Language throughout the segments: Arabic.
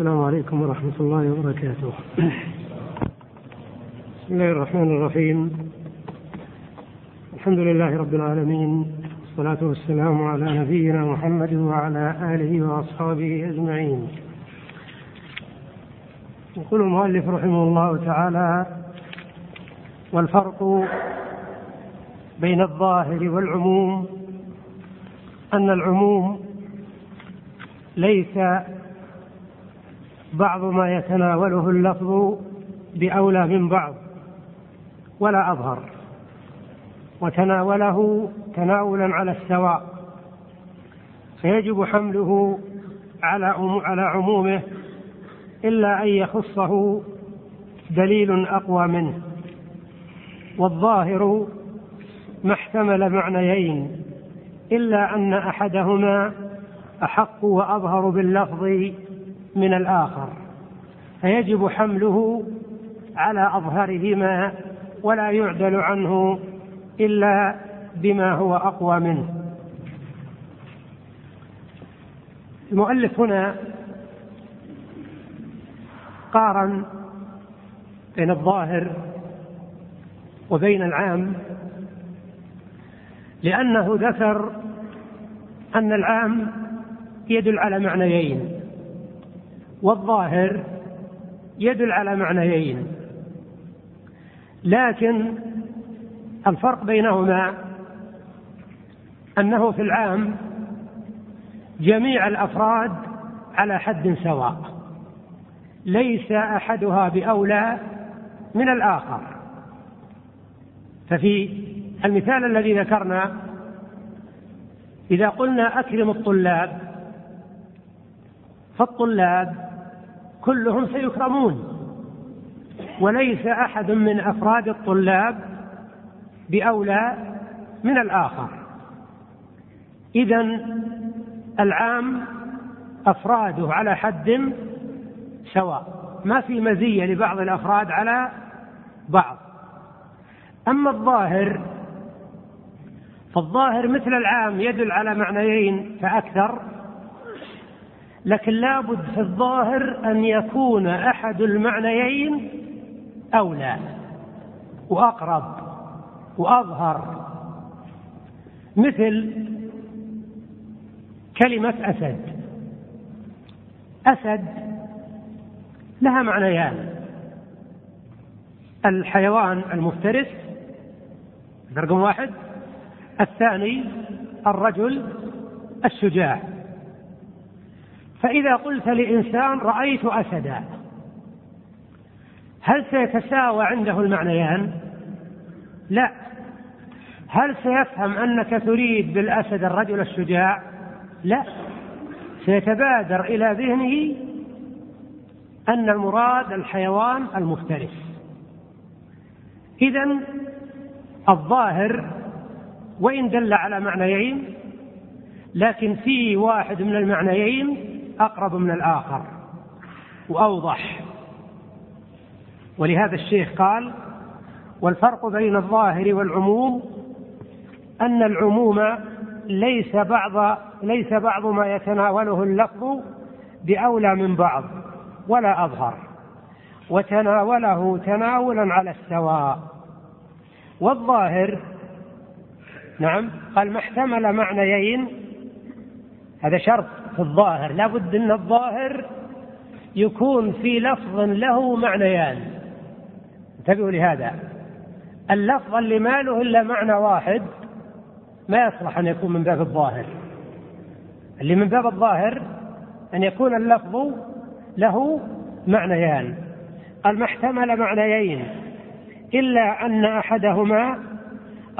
السلام عليكم ورحمة الله وبركاته. بسم الله الرحمن الرحيم. الحمد لله رب العالمين والصلاة والسلام على نبينا محمد وعلى آله وأصحابه أجمعين. يقول المؤلف رحمه الله تعالى: والفرق بين الظاهر والعموم أن العموم ليس بعض ما يتناوله اللفظ بأولى من بعض ولا أظهر. وتناوله تناولا على السواء. فيجب حمله على على عمومه إلا أن يخصه دليل أقوى منه. والظاهر ما احتمل معنيين إلا أن أحدهما أحق وأظهر باللفظ من الآخر فيجب حمله على أظهرهما ولا يعدل عنه إلا بما هو أقوى منه. المؤلف هنا قارن بين الظاهر وبين العام لأنه ذكر أن العام يدل على معنيين. والظاهر يدل على معنيين. لكن الفرق بينهما أنه في العام جميع الأفراد على حد سواء ليس أحدها بأولى من الآخر. ففي المثال الذي ذكرنا إذا قلنا اكرم الطلاب فالطلاب كلهم سيكرمون. وليس أحد من أفراد الطلاب بأولى من الآخر. اذا العام أفراده على حد سواء. ما في مزية لبعض الأفراد على بعض. أما الظاهر فالظاهر مثل العام يدل على معنيين فأكثر. لكن لابد في الظاهر أن يكون أحد المعنيين أولى وأقرب وأظهر. مثل كلمة أسد. أسد لها معنيان. الحيوان المفترس رقم واحد. الثاني الرجل الشجاع. فإذا قلت لإنسان رأيت أسدا هل سيتساوى عنده المعنيان؟ لا هل سيفهم أنك تريد بالأسد الرجل الشجاع؟ لا سيتبادر إلى ذهنه أن المراد الحيوان المفترس إذا الظاهر وإن دل على معنيين لكن في واحد من المعنيين أقرب من الآخر. وأوضح. ولهذا الشيخ قال والفرق بين الظاهر والعموم أن العموم ليس بعض ليس بعض ما يتناوله اللفظ بأولى من بعض ولا أظهر. وتناوله تناولا على السواء. والظاهر نعم قال ما احتمل معنيين. هذا شرط. في الظاهر لابد أن الظاهر يكون في لفظ له معنيان. انتبهوا لهذا. اللفظ اللي ما له إلا معنى واحد ما يصلح أن يكون من باب الظاهر. اللي من باب الظاهر أن يكون اللفظ له معنيان. احتمل معنيين إلا أن أحدهما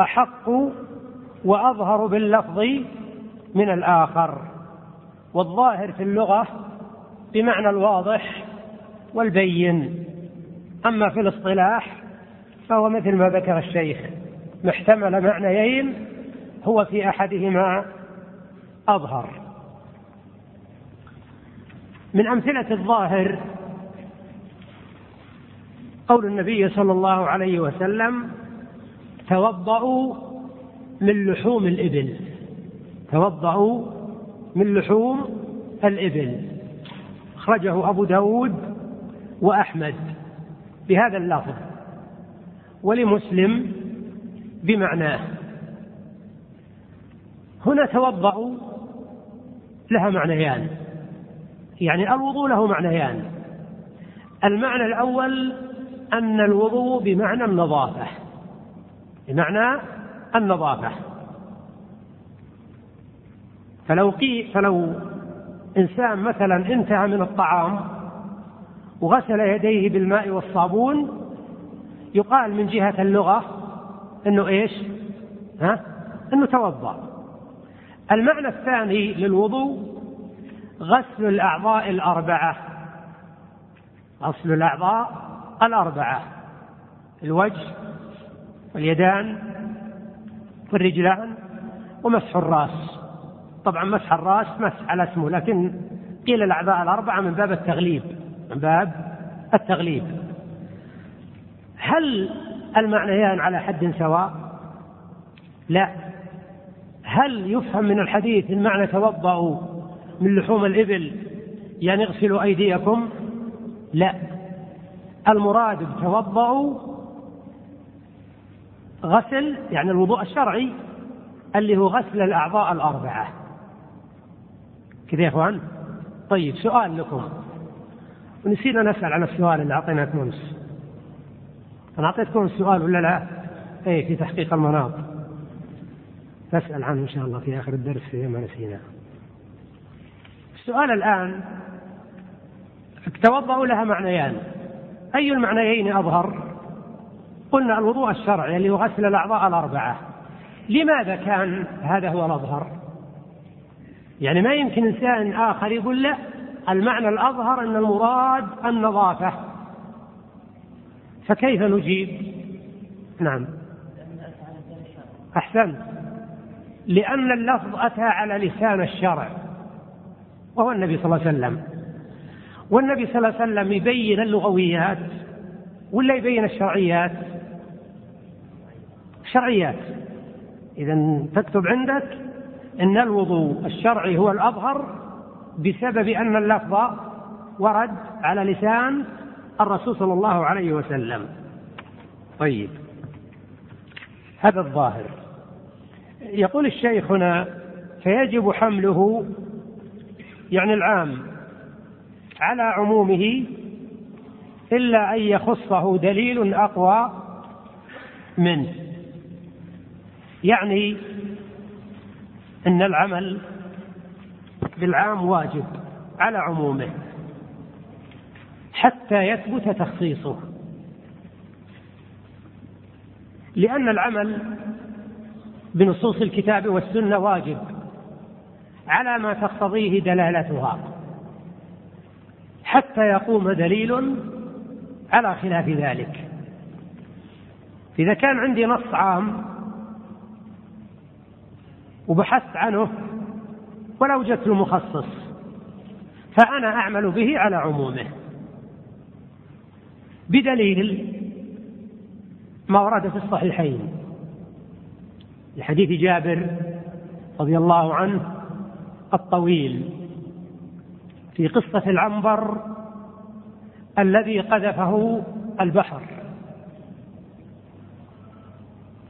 أحق وأظهر باللفظ من الآخر. والظاهر في اللغة بمعنى الواضح والبين. أما في الاصطلاح فهو مثل ما ذكر الشيخ محتمل معنيين هو في أحدهما أظهر. من أمثلة الظاهر قول النبي صلى الله عليه وسلم توضأوا من لحوم الإبل. توضأوا من لحوم الإبل. أخرجه أبو داود وأحمد بهذا اللفظ. ولمسلم بمعناه. هنا توضأوا لها معنيان. يعني الوضوء له معنيان. المعنى الأول أن الوضوء بمعنى النظافة. بمعنى النظافة. فلو قي فلو إنسان مثلا انتهى من الطعام وغسل يديه بالماء والصابون يقال من جهة اللغة إنه إيش؟ ها؟ إنه توضأ. المعنى الثاني للوضوء غسل الأعضاء الأربعة. غسل الأعضاء الأربعة. الوجه واليدان والرجلان ومسح الرأس. طبعا مسح الرأس مسح على اسمه لكن قيل الأعضاء الأربعة من باب التغليب من باب التغليب. هل المعنيان على حد سواء؟ لا. هل يفهم من الحديث المعنى توضأوا من لحوم الإبل يعني اغسلوا أيديكم؟ لا. المراد بتوضأوا غسل يعني الوضوء الشرعي اللي هو غسل الأعضاء الأربعة. كذا يا إخوان؟ طيب سؤال لكم. ونسينا نسأل عن السؤال اللي أعطيناكم أمس أنا أعطيتكم السؤال ولا لا؟ إيه في تحقيق المناط. نسأل عنه إن شاء الله في آخر الدرس في ما نسينا. السؤال الآن توضأوا لها معنيان. أي المعنيين أظهر؟ قلنا الوضوء الشرعي اللي هو غسل الأعضاء الأربعة. لماذا كان هذا هو الأظهر؟ يعني ما يمكن إنسان آخر يقول لا المعنى الأظهر أن المراد النظافة. فكيف نجيب؟ نعم. أحسنت لأن اللفظ أتى على لسان الشرع وهو النبي صلى الله عليه وسلم. والنبي صلى الله عليه وسلم يبين اللغويات ولا يبين الشرعيات؟ شرعيات. إذا تكتب عندك أن الوضوء الشرعي هو الأظهر بسبب أن اللفظ ورد على لسان الرسول صلى الله عليه وسلم. طيب. هذا الظاهر. يقول الشيخ هنا فيجب حمله يعني العام على عمومه إلا أن يخصه دليل أقوى منه. يعني أن العمل بالعام واجب على عمومه حتى يثبت تخصيصه. لأن العمل بنصوص الكتاب والسنة واجب على ما تقتضيه دلالتها حتى يقوم دليل على خلاف ذلك. إذا كان عندي نص عام وبحثت عنه ولا وجدت المخصص فأنا أعمل به على عمومه بدليل ما ورد في الصحيحين. لحديث جابر رضي الله عنه الطويل في قصة العنبر الذي قذفه البحر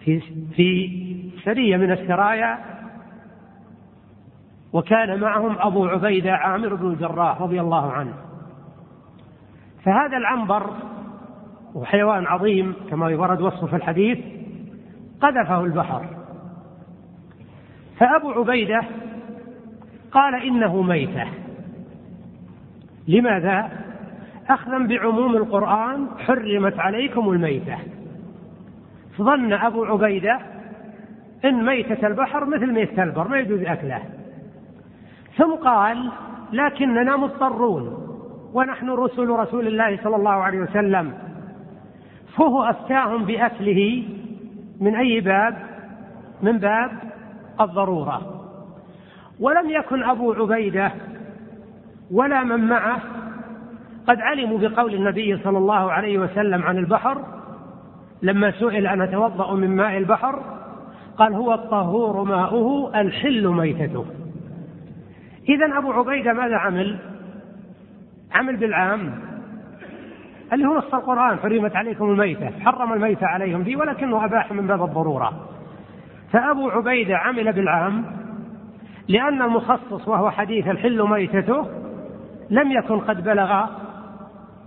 في في سرية من السرايا وكان معهم أبو عبيدة عامر بن الجراح رضي الله عنه. فهذا العنبر وحيوان عظيم كما ورد وصفه في الحديث قذفه البحر. فأبو عبيدة قال إنه ميتة. لماذا؟ أخذا بعموم القرآن حرمت عليكم الميتة. فظن أبو عبيدة إن ميتة البحر مثل ميتة البر ما يجوز أكله. ثم قال لكننا مضطرون ونحن رسل رسول الله صلى الله عليه وسلم. فهو أفتاهم بأكله من أي باب؟ من باب الضرورة. ولم يكن أبو عبيدة ولا من معه قد علموا بقول النبي صلى الله عليه وسلم عن البحر لما سئل أن أتوضأ من ماء البحر قال هو الطهور ماؤه الحل ميتته. إذا أبو عبيدة ماذا عمل؟ عمل بالعام اللي هو نص القرآن حرمت عليكم الميتة حرم الميتة عليهم فيه ولكنه أباح من باب الضرورة. فأبو عبيدة عمل بالعام لأن المخصص وهو حديث الحل ميتته لم يكن قد بلغ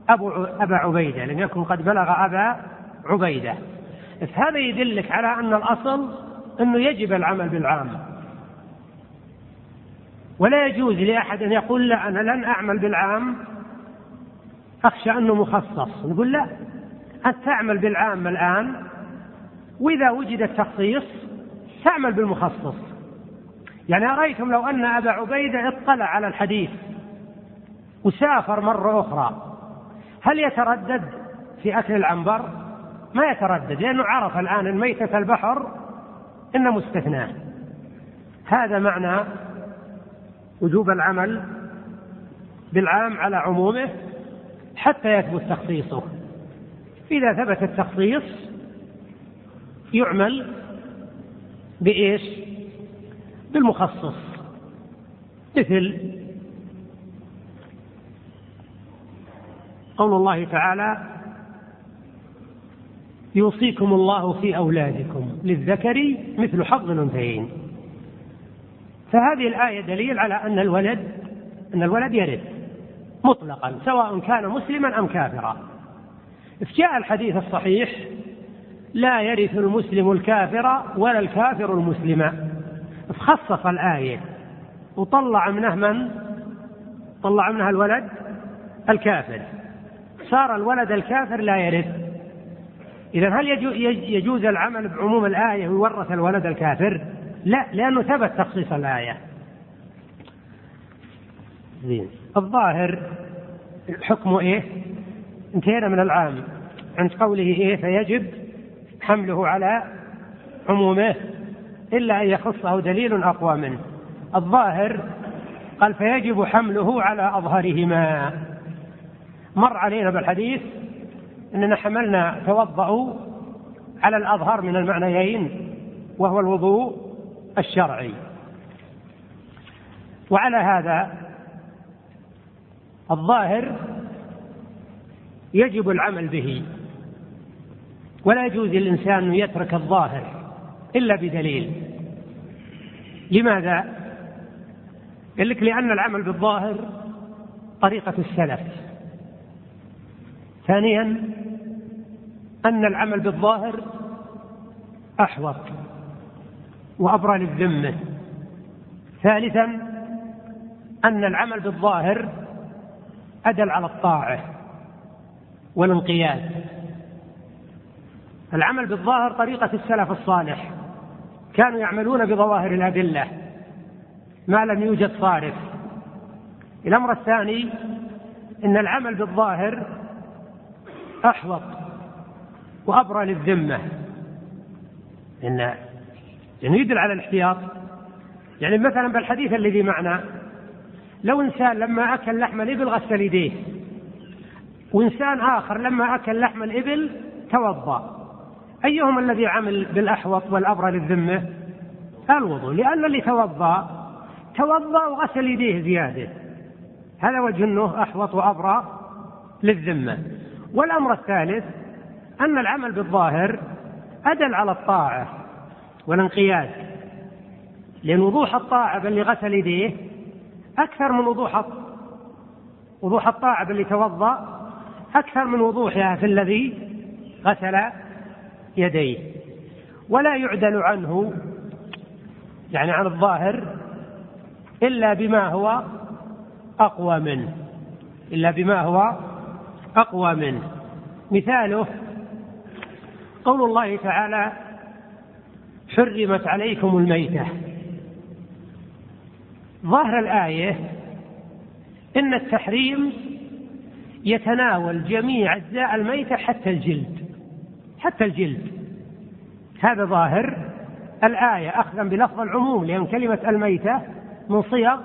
أبو أبا عبيدة لم يكن قد بلغ أبا عبيدة. هذا يدلك على أن الأصل أنه يجب العمل بالعام. ولا يجوز لأحد أن يقول لا أنا لن أعمل بالعام. أخشى أنه مخصص. نقول لا أنت تعمل بالعام الآن وإذا وجد التخصيص تعمل بالمخصص. يعني أرأيتم لو أن أبا عبيدة اطلع على الحديث وسافر مرة أخرى هل يتردد في أكل العنبر؟ ما يتردد لأنه عرف الآن أن ميتة البحر إن مستثناه هذا معنى وجوب العمل بالعام على عمومه حتى يثبت تخصيصه. إذا ثبت التخصيص يعمل بإيش؟ بالمخصص. مثل قول الله تعالى يوصيكم الله في أولادكم للذكر مثل حظ الأنثيين. فهذه الآية دليل على أن الولد أن الولد يرث مطلقا سواء كان مسلما أم كافرا جاء الحديث الصحيح لا يرث المسلم الكافر ولا الكافر المسلم فخصص الآية وطلع منه من؟ طلع منها الولد الكافر صار الولد الكافر لا يرث إذا هل يجوز العمل بعموم الآية ويورث الولد الكافر؟ لا لأنه ثبت تخصيص الآية. زين. الظاهر حكمه إيه؟ انتهينا من العام. عند قوله إيه فيجب حمله على عمومه إلا أن يخصه دليل أقوى منه. الظاهر قال فيجب حمله على أظهرهما. مر علينا بالحديث أننا حملنا توضأوا على الأظهر من المعنيين وهو الوضوء الشرعي. وعلى هذا الظاهر يجب العمل به. ولا يجوز للإنسان أن يترك الظاهر إلا بدليل. لماذا؟ قال لك لأن العمل بالظاهر طريقة السلف. ثانيا أن العمل بالظاهر أحوط. وأبرى للذمة ثالثا أن العمل بالظاهر أدل على الطاعة والانقياد. العمل بالظاهر طريقة السلف الصالح. كانوا يعملون بظواهر الأدلة. ما لم يوجد صارف. الأمر الثاني أن العمل بالظاهر أحوط وأبرى للذمة إن يعني يدل على الاحتياط. يعني مثلا بالحديث الذي معنا لو إنسان لما أكل لحم الإبل غسل يديه وإنسان آخر لما أكل لحم الإبل توضأ. أيهما الذي عمل بالأحوط والأبرى للذمة؟ الوضوء لأن اللي توضأ توضأ وغسل يديه زيادة. هذا وجه أنه أحوط وأبرى للذمة. والأمر الثالث أن العمل بالظاهر أدل على الطاعة. والانقياد. لأن وضوح الطاعة باللي غسل يديه أكثر من وضوح وضوح الطاعة باللي توضأ أكثر من وضوحها في الذي غسل يديه. ولا يعدل عنه يعني عن الظاهر إلا بما هو أقوى منه. إلا بما هو أقوى منه. مثاله قول الله تعالى حرمت عليكم الميتة. ظاهر الآية إن التحريم يتناول جميع أجزاء الميتة حتى الجلد. حتى الجلد. هذا ظاهر. الآية أخذا بلفظ العموم لأن كلمة الميتة من صيغ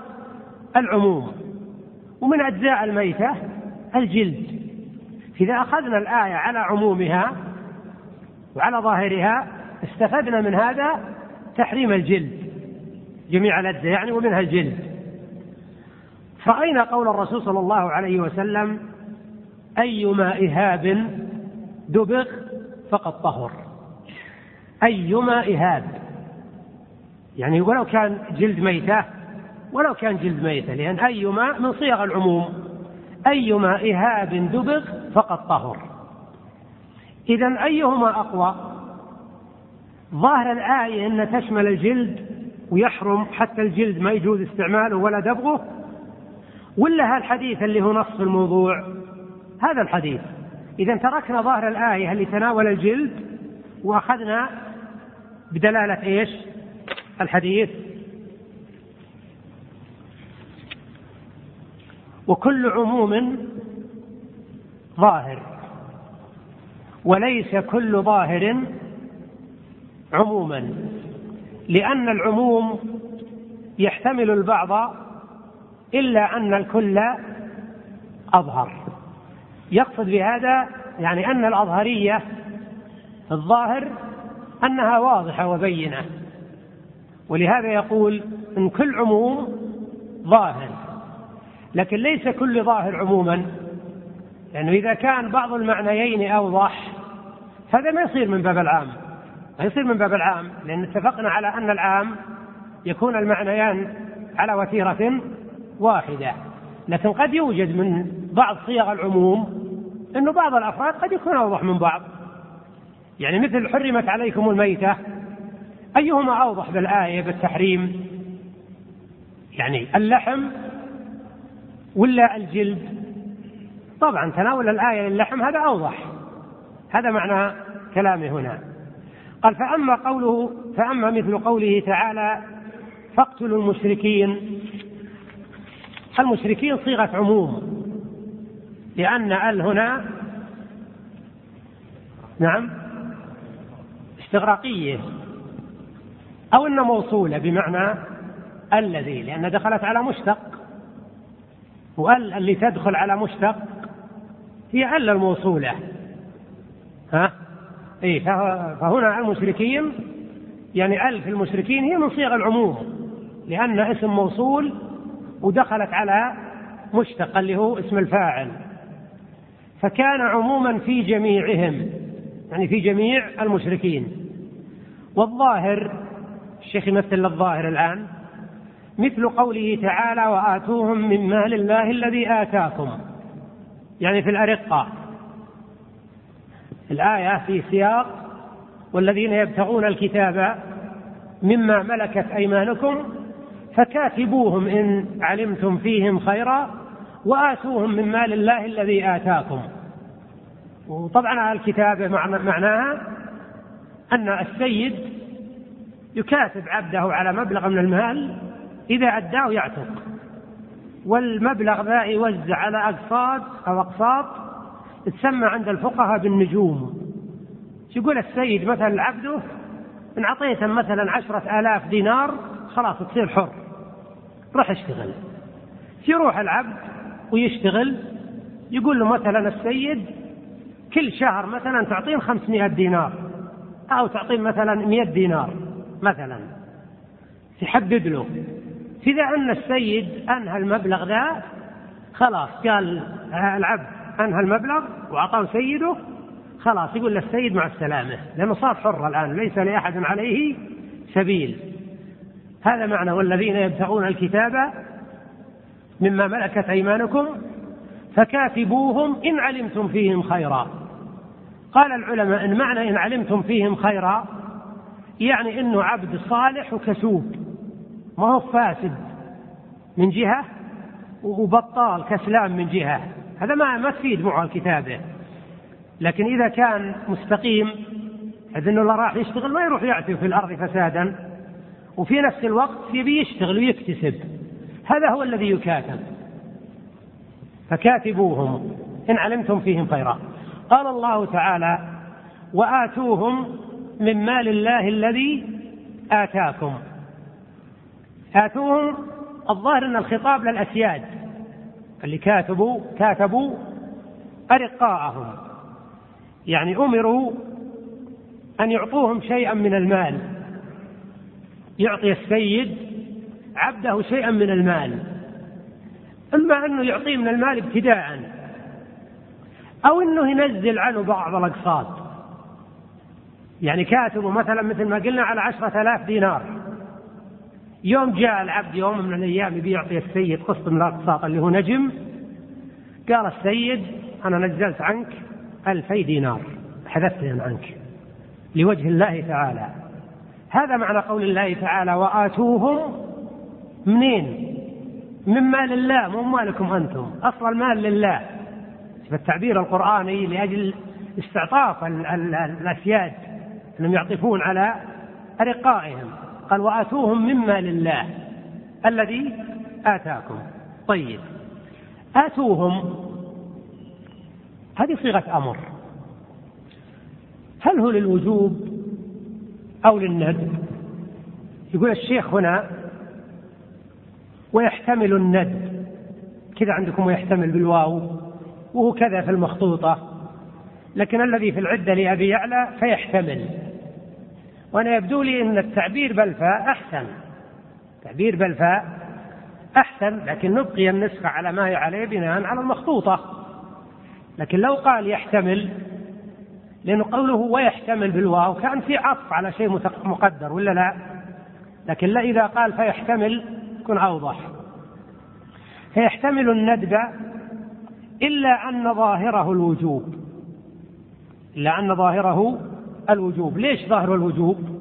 العموم. ومن أجزاء الميتة الجلد. إذا أخذنا الآية على عمومها وعلى ظاهرها استفدنا من هذا تحريم الجلد جميع الأجزاء يعني ومنها الجلد. رأينا قول الرسول صلى الله عليه وسلم أيما إهاب دبغ فقد طهر. أيما إهاب يعني ولو كان جلد ميتة ولو كان جلد ميتة لأن أيما من صيغ العموم. أيما إهاب دبغ فقد طهر. إذا أيهما أقوى؟ ظاهر الآية أن تشمل الجلد ويحرم حتى الجلد ما يجوز استعماله ولا دبغه ولا هالحديث اللي هو نص الموضوع؟ هذا الحديث. إذا تركنا ظاهر الآية اللي تناول الجلد وأخذنا بدلالة إيش؟ الحديث. وكل عموم ظاهر وليس كل ظاهر عموما لأن العموم يحتمل البعض إلا أن الكل أظهر. يقصد بهذا يعني أن الأظهرية الظاهر أنها واضحة وبينة. ولهذا يقول إن كل عموم ظاهر. لكن ليس كل ظاهر عموما لأنه إذا كان بعض المعنيين أوضح هذا ما يصير من باب العام. يصير من باب العام لأن اتفقنا على أن العام يكون المعنيان على وتيرة واحدة. لكن قد يوجد من بعض صيغ العموم أنه بعض الأفراد قد يكون أوضح من بعض. يعني مثل حرمت عليكم الميتة أيهما أوضح بالآية بالتحريم؟ يعني اللحم ولا الجلد؟ طبعا تناول الآية للحم هذا أوضح. هذا معنى كلامه هنا. قال فأما قوله فأما مثل قوله تعالى فاقتلوا المشركين. المشركين صيغة عموم لأن ال هنا نعم استغراقية أو أن موصولة بمعنى الذي لأن دخلت على مشتق وال اللي تدخل على مشتق هي ال الموصولة. إيه فهنا المشركين يعني ألف المشركين هي من صيغ العموم لأن اسم موصول ودخلت على مشتق اللي هو اسم الفاعل. فكان عموما في جميعهم يعني في جميع المشركين. والظاهر الشيخ يمثل الظاهر الآن مثل قوله تعالى وآتوهم من مال الله الذي آتاكم. يعني في الأرقة. الآية في سياق والذين يبتغون الكتاب مما ملكت أيمانكم فكاتبوهم إن علمتم فيهم خيرا وآتوهم من مال الله الذي آتاكم. وطبعا الكتابة معناها أن السيد يكاتب عبده على مبلغ من المال إذا أداه يعتق. والمبلغ ذا يوزع على أقساط أو أقساط تسمى عند الفقهاء بالنجوم. يقول السيد مثلا لعبده إن أعطيته مثلا عشرة آلاف دينار خلاص تصير حر. روح اشتغل. يروح العبد ويشتغل يقول له مثلا السيد كل شهر مثلا تعطيه 500 دينار أو تعطيه مثلا 100 دينار مثلا. تحدد له. إذا أن السيد أنهى المبلغ ذا خلاص قال العبد أنهى المبلغ وأعطاه سيده خلاص يقول للسيد مع السلامة لأنه صار حر الآن ليس لأحد عليه سبيل. هذا معنى والذين يبتغون الكتاب مما ملكت أيمانكم فكاتبوهم إن علمتم فيهم خيرا. قال العلماء إن معنى إن علمتم فيهم خيرا يعني إنه عبد صالح وكسوب ما هو فاسد من جهة وبطال كسلان من جهة. هذا ما ما تفيد معه الكتابة. لكن إذا كان مستقيم إذ أنه راح يشتغل ما يروح يعثر في الأرض فسادا. وفي نفس الوقت يبي يشتغل ويكتسب. هذا هو الذي يكاتب. فكاتبوهم. إن علمتم فيهم خيرا. قال الله تعالى وآتوهم من مال الله الذي آتاكم. آتوهم الظاهر أن الخطاب للأسياد. اللي كاتبوا كاتبوا أرقاءهم. يعني أمروا أن يعطوهم شيئا من المال. يعطي السيد عبده شيئا من المال. إما أنه يعطيه من المال ابتداء أو أنه ينزل عنه بعض الأقساط. يعني كاتبه مثلا مثل ما قلنا على عشرة آلاف دينار. يوم جاء العبد يوم من الأيام يبي يعطي السيد قسط من الأقساط اللي هو نجم قال السيد أنا نزلت عنك ألفي دينار حذفتهم عنك لوجه الله تعالى. هذا معنى قول الله تعالى وآتوهم منين؟ من مال الله مو مالكم أنتم أصل المال لله. فالتعبير القرآني لأجل استعطاف الأسياد أنهم يعطفون على أرقائهم. قال وآتوهم مما لله الذي آتاكم. طيب. آتوهم. هذه صيغة أمر. هل هو للوجوب أو للندب يقول الشيخ هنا ويحتمل الند. كذا عندكم ويحتمل بالواو. وهو كذا في المخطوطة. لكن الذي في العدة لأبي يعلى فيحتمل. وأنا يبدو لي أن التعبير بالفاء أحسن. تعبير بالفاء أحسن لكن نبقي النسخة على ما هي عليه بناء على المخطوطة. لكن لو قال يحتمل لأنه قوله ويحتمل بالواو كان في عطف على شيء مقدر ولا لا؟ لكن لا إذا قال فيحتمل يكون أوضح. فيحتمل الندب إلا أن ظاهره الوجوب. إلا أن ظاهره الوجوب. ليش ظاهر الوجوب؟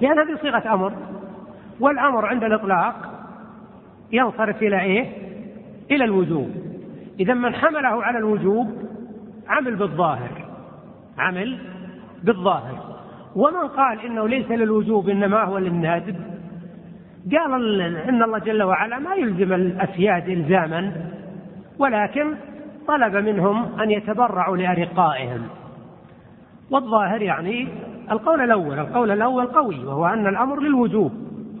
لأن هذه صيغة أمر والأمر عند الإطلاق ينصرف إلى إيه؟ إلى الوجوب. إذا من حمله على الوجوب عمل بالظاهر. عمل بالظاهر. ومن قال إنه ليس للوجوب إنما هو للنادب قال إن الله جل وعلا ما يلزم الأسياد إلزاما ولكن طلب منهم أن يتبرعوا لأرقائهم. والظاهر يعني القول الأول القول الأول قوي وهو أن الأمر للوجوب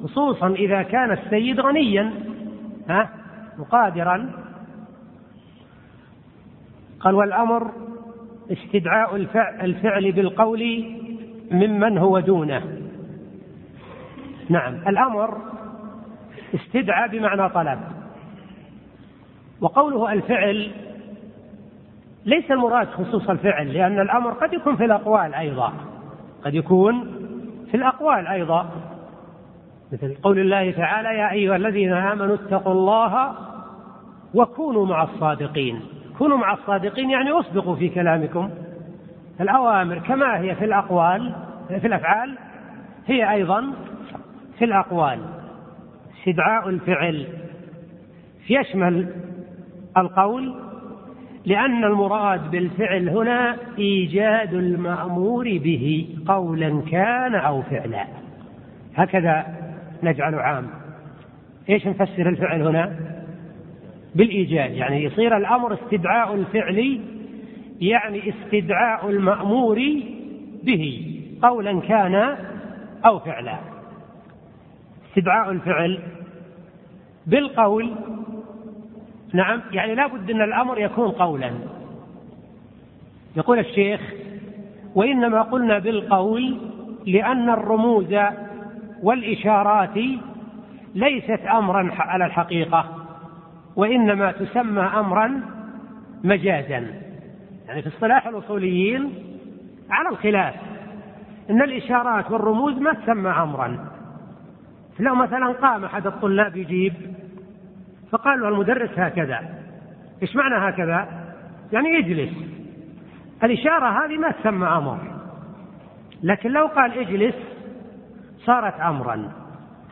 خصوصا إذا كان السيد غنيا ها وقادرا قال والأمر استدعاء الفعل بالقول ممن هو دونه. نعم الأمر استدعى بمعنى طلب وقوله الفعل ليس المراد خصوص الفعل لأن الأمر قد يكون في الأقوال أيضا. قد يكون في الأقوال أيضا. مثل قول الله تعالى يا أيها الذين آمنوا اتقوا الله وكونوا مع الصادقين. كونوا مع الصادقين يعني أصدقوا في كلامكم. الأوامر كما هي في الأقوال في الأفعال هي أيضا في الأقوال. استدعاء الفعل. يشمل القول لأن المراد بالفعل هنا إيجاد المأمور به قولا كان أو فعلا. هكذا نجعل عام. إيش نفسر الفعل هنا؟ بالإيجاد يعني يصير الأمر استدعاء الفعل يعني استدعاء المأمور به قولا كان أو فعلا. استدعاء الفعل بالقول نعم يعني لا بد أن الأمر يكون قولا. يقول الشيخ وإنما قلنا بالقول لأن الرموز والإشارات ليست أمرا على الحقيقة وإنما تسمى أمرا مجازا. يعني في اصطلاح الأصوليين على الخلاف إن الإشارات والرموز ما تسمى أمرا. لو مثلا قام أحد الطلاب يجيب فقال له المدرس هكذا. إيش معنى هكذا؟ يعني اجلس. الإشارة هذه ما تسمى أمر. لكن لو قال اجلس صارت أمرا.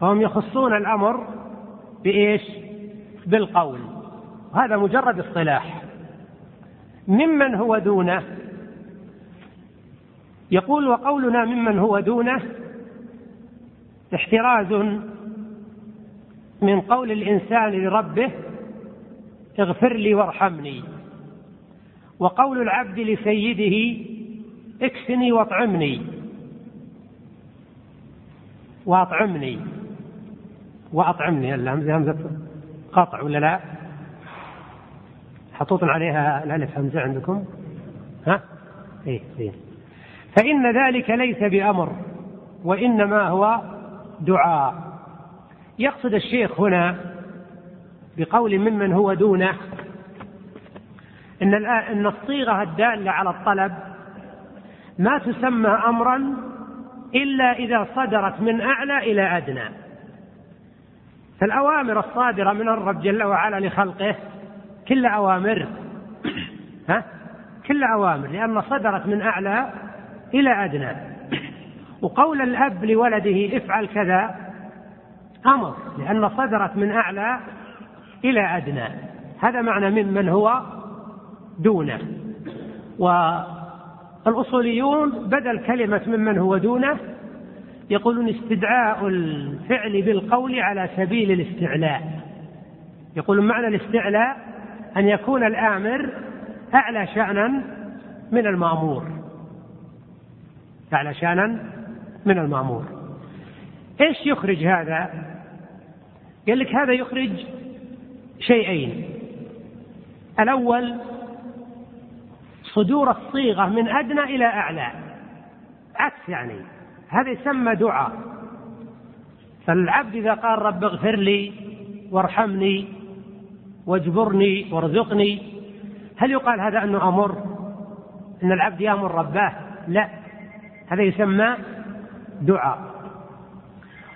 فهم يخصون الأمر بإيش؟ بالقول. هذا مجرد اصطلاح. ممن هو دونه؟ يقول وقولنا ممن هو دونه احتراز من قول الإنسان لربه اغفر لي وارحمني وقول العبد لسيده اكسني واطعمني واطعمني وأطعمني الهمزه همزه قطع ولا لا؟ حطوط عليها الألف همزة عندكم؟ ها؟ إيه إيه فإن ذلك ليس بأمر وإنما هو دعاء يقصد الشيخ هنا بقول ممن هو دونه إن إن الصيغة الدالة على الطلب ما تسمى أمرا إلا إذا صدرت من أعلى إلى أدنى. فالأوامر الصادرة من الرب جل وعلا لخلقه كل أوامر. ها؟ كل أوامر لأن صدرت من أعلى إلى أدنى. وقول الأب لولده افعل كذا أمر لأن صدرت من أعلى إلى أدنى. هذا معنى ممن هو دونه. والأصوليون بدل كلمة ممن هو دونه يقولون استدعاء الفعل بالقول على سبيل الاستعلاء. يقولون معنى الاستعلاء أن يكون الآمر أعلى شأنا من المأمور. أعلى شأنا من المأمور. إيش يخرج هذا؟ قال لك هذا يخرج شيئين. الأول صدور الصيغة من أدنى إلى أعلى. عكس يعني. هذا يسمى دعاء. فالعبد إذا قال رب اغفر لي وارحمني واجبرني وارزقني هل يقال هذا أنه أمر؟ أن العبد يأمر رباه؟ لا. هذا يسمى دعاء.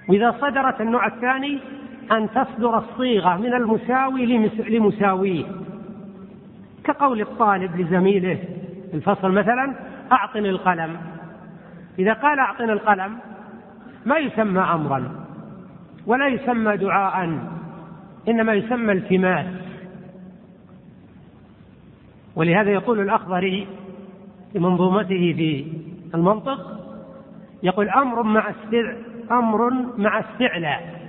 وإذا صدرت النوع الثاني أن تصدر الصيغة من المساوي لمساويه. كقول الطالب لزميله في الفصل مثلا أعطني القلم. إذا قال أعطني القلم ما يسمى أمرا ولا يسمى دعاء إنما يسمى التماس. ولهذا يقول الأخضري في منظومته في المنطق يقول أمر مع استع أمر مع استعلاء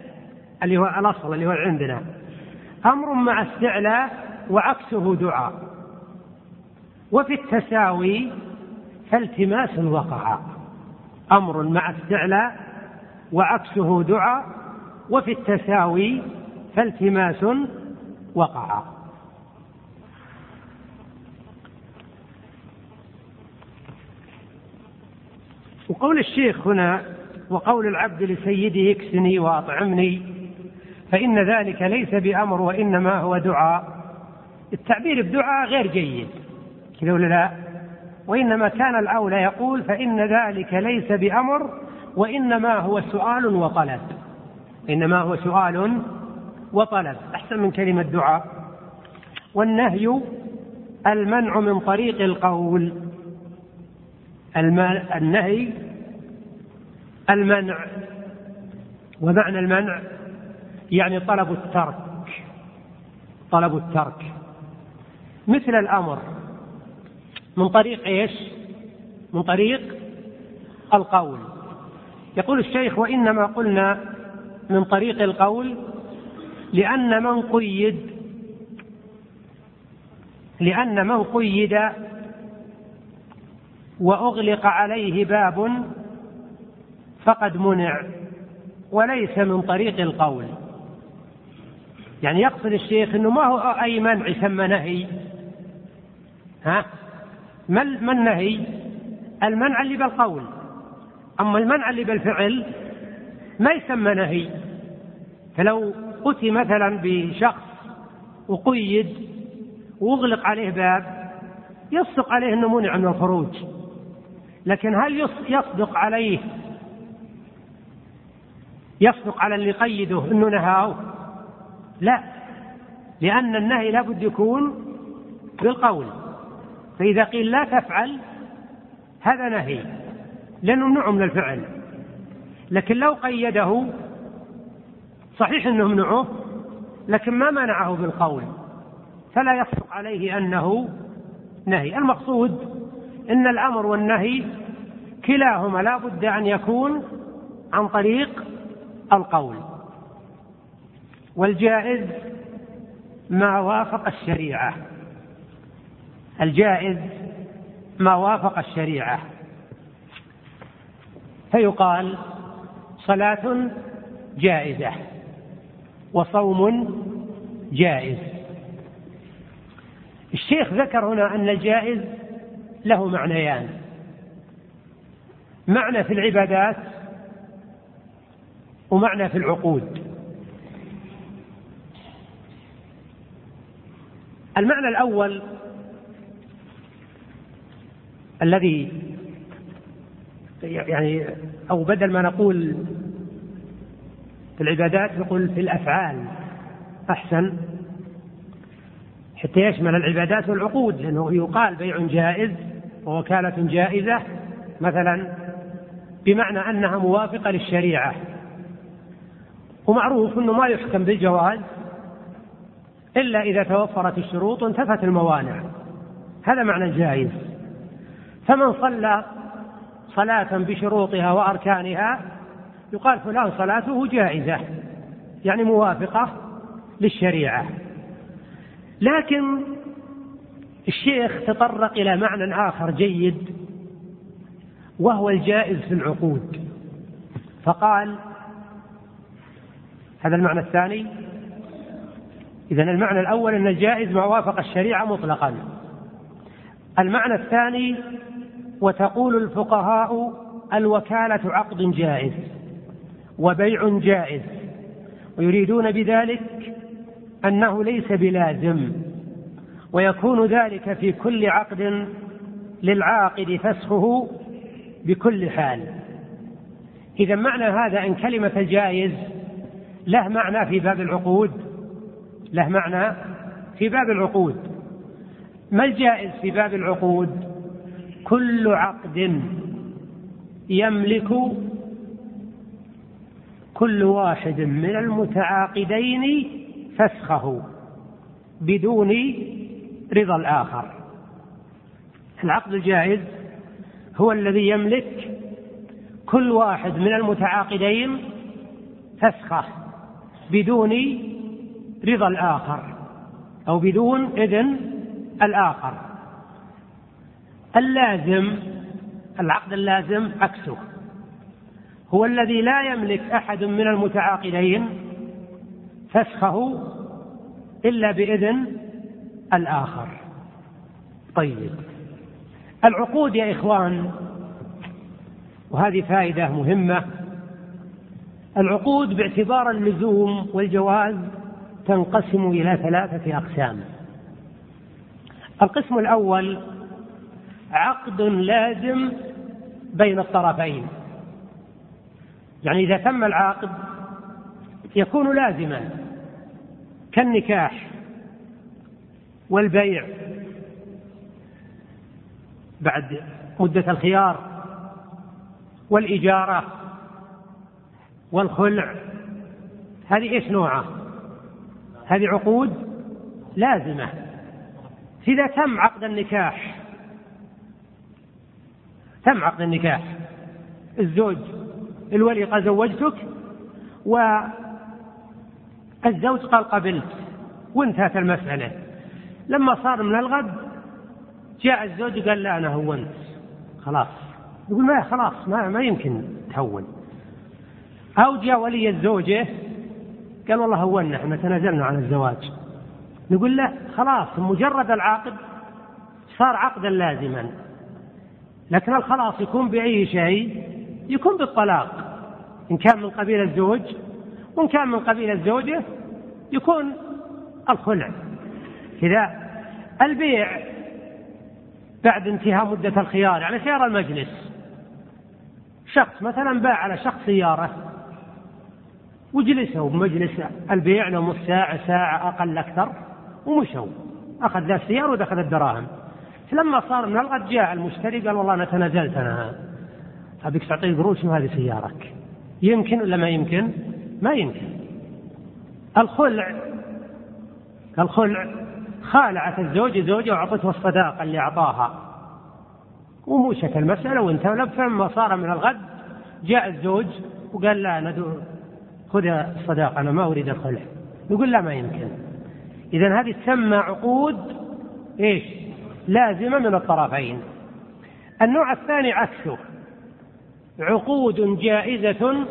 اللي هو الأصل اللي هو عندنا. أمر مع استعلاء وعكسه دعاء. وفي التساوي فالتماس وقع. أمر مع استعلاء وعكسه دعاء. وفي التساوي فالتماس وقع. وقول الشيخ هنا وقول العبد لسيده اكسني واطعمني فإن ذلك ليس بأمر وإنما هو دعاء. التعبير بدعاء غير جيد. كذا ولا لا. وإنما كان الأولى يقول فإن ذلك ليس بأمر وإنما هو سؤال وطلب. إنما هو سؤال وطلب. أحسن من كلمة دعاء. والنهي المنع من طريق القول. النهي المنع. ومعنى المنع؟ يعني طلب الترك. طلب الترك. مثل الأمر. من طريق إيش؟ من طريق القول. يقول الشيخ وإنما قلنا من طريق القول لأن من قيد لأن من قيد وأغلق عليه باب فقد منع وليس من طريق القول. يعني يقصد الشيخ إنه ما هو أي منع يسمى نهي. ها؟ ما النهي؟ المنع اللي بالقول. أما المنع اللي بالفعل ما يسمى نهي. فلو أتي مثلا بشخص وقيد وأغلق عليه باب يصدق عليه إنه منع من الخروج. لكن هل يصدق عليه؟ يصدق على اللي قيده إنه نهاه؟ لا. لأن النهي لابد يكون بالقول. فإذا قيل لا تفعل هذا نهي. لأنه ممنوع من الفعل. لكن لو قيده صحيح إنه ممنوعه لكن ما منعه بالقول. فلا يصدق عليه أنه نهي. المقصود إن الأمر والنهي كلاهما لا بد أن يكون عن طريق القول. والجائز ما وافق الشريعة. الجائز ما وافق الشريعة. فيقال صلاة جائزة وصوم جائز. الشيخ ذكر هنا أن الجائز له معنيان. معنى في العبادات ومعنى في العقود. المعنى الأول الذي يعني أو بدل ما نقول في العبادات نقول في الأفعال أحسن حتى يشمل العبادات والعقود لأنه يقال بيع جائز ووكالة جائزة مثلا بمعنى أنها موافقة للشريعة ومعروف أنه ما يحكم بالجواز إلا إذا توفرت الشروط وانتفت الموانع. هذا معنى الجائز فمن صلى صلاة بشروطها وأركانها يقال فلان صلاته جائزة يعني موافقة للشريعة. لكن الشيخ تطرق إلى معنى آخر جيد وهو الجائز في العقود. فقال هذا المعنى الثاني إذا المعنى الأول أن الجائز ما وافق الشريعة مطلقا. المعنى الثاني وتقول الفقهاء الوكالة عقد جائز وبيع جائز ويريدون بذلك أنه ليس بلازم ويكون ذلك في كل عقد للعاقد فسخه بكل حال. إذا معنى هذا أن كلمة الجائز له معنى في باب العقود. له معنى في باب العقود. ما الجائز في باب العقود؟ كل عقد يملك كل واحد من المتعاقدين فسخه بدون رضا الآخر. العقد الجائز هو الذي يملك كل واحد من المتعاقدين فسخه بدون رضا الآخر أو بدون إذن الآخر. اللازم العقد اللازم عكسه. هو الذي لا يملك أحد من المتعاقدين فسخه إلا بإذن الآخر. طيب. العقود يا إخوان وهذه فائدة مهمة. العقود باعتبار اللزوم والجواز تنقسم إلى ثلاثة أقسام. القسم الأول عقد لازم بين الطرفين. يعني إذا تم العقد يكون لازما كالنكاح والبيع. بعد مدة الخيار والإجارة والخلع. هذه إيش نوعها؟ هذه عقود لازمة. إذا تم عقد النكاح تم عقد النكاح. الزوج الولي قال زوجتك والزوج قال قبلت وانتهت المسألة. لما صار من الغد جاء الزوج قال لا أنا هونت. خلاص. يقول ما خلاص ما, ما يمكن تهون. أو جاء ولي الزوجة قال والله هونا إحنا تنازلنا عن الزواج. نقول له خلاص مجرد العقد صار عقدا لازما. لكن الخلاص يكون بأي شيء؟ يكون بالطلاق. إن كان من قبيل الزوج وإن كان من قبيل الزوجة يكون الخلع. كذا البيع بعد انتهاء مدة الخيار يعني خيار المجلس. شخص مثلا باع على شخص سيارة. وجلسوا بمجلس البيع نص ساعة ساعة أقل أكثر ومشوا. أخذ ذا السيارة ودخل الدراهم. فلما صار من الغد جاء المشتري قال والله أنا تنازلت أنا. أبيك تعطيني قروش وهذه سيارك. يمكن ولا ما يمكن؟ ما يمكن. الخلع الخلع خالعت الزوجة زوجة وأعطته الصداقة اللي أعطاها. وموشت المسألة وانتهى. فلما صار من الغد جاء الزوج وقال لا أنا خذ الصداقة أنا ما أريد الخلع يقول لا ما يمكن. إذا هذه تسمى عقود إيش؟ لازمة من الطرفين. النوع الثاني عكسه. عقود جائزة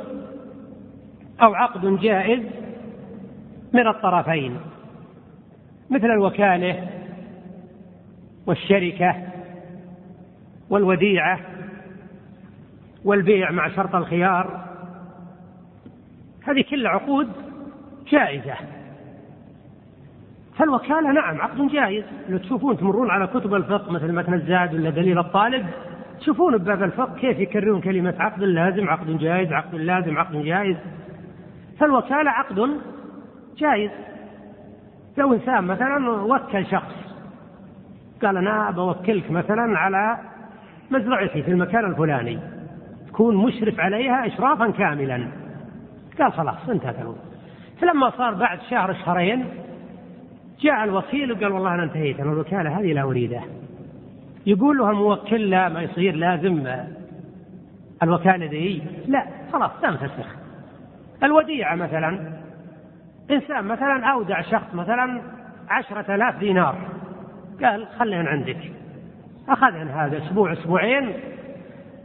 أو عقد جائز من الطرفين. مثل الوكالة والشركة والوديعة والبيع مع شرط الخيار. هذه كلها عقود جائزة. فالوكالة نعم عقد جائز. لو تشوفون تمرون على كتب الفقه مثل متن الزاد ولا دليل الطالب تشوفون بباب الفقه كيف يكررون كلمة عقد لازم عقد جائز عقد لازم عقد جائز. فالوكالة عقد جائز. لو إنسان مثلا وكل شخص قال أنا بوكلك مثلا على مزرعتي في المكان الفلاني تكون مشرف عليها إشرافا كاملا. قال خلاص انتهت الأمور فلما صار بعد شهر شهرين جاء الوكيل وقال والله أنا انتهيت أنا الوكالة هذه لا أريدها. يقول له الموكل لا ما يصير لازم الوكالة ذي لا خلاص تنفسخ الوديعة مثلا إنسان مثلا أودع شخص مثلا عشرة آلاف دينار. قال خليهن عندك. أخذهن هذا أسبوع أسبوعين.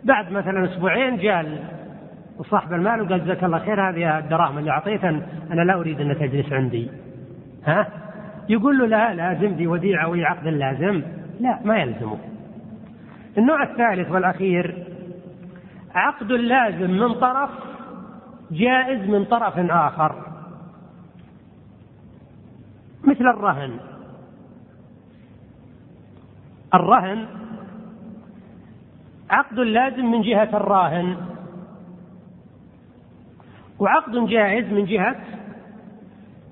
بعد مثلا أسبوعين جاء صاحب المال وقال جزاك الله خير هذه الدراهم اللي أعطيتها أنا لا أريد أن تجلس عندي. ها؟ يقول له لا لازم دي وديعة وهي عقد لازم. لا ما يلزمه. النوع الثالث والأخير عقد لازم من طرف جائز من طرف آخر. مثل الرهن. الرهن عقد لازم من جهة الراهن. وعقد جائز من جهة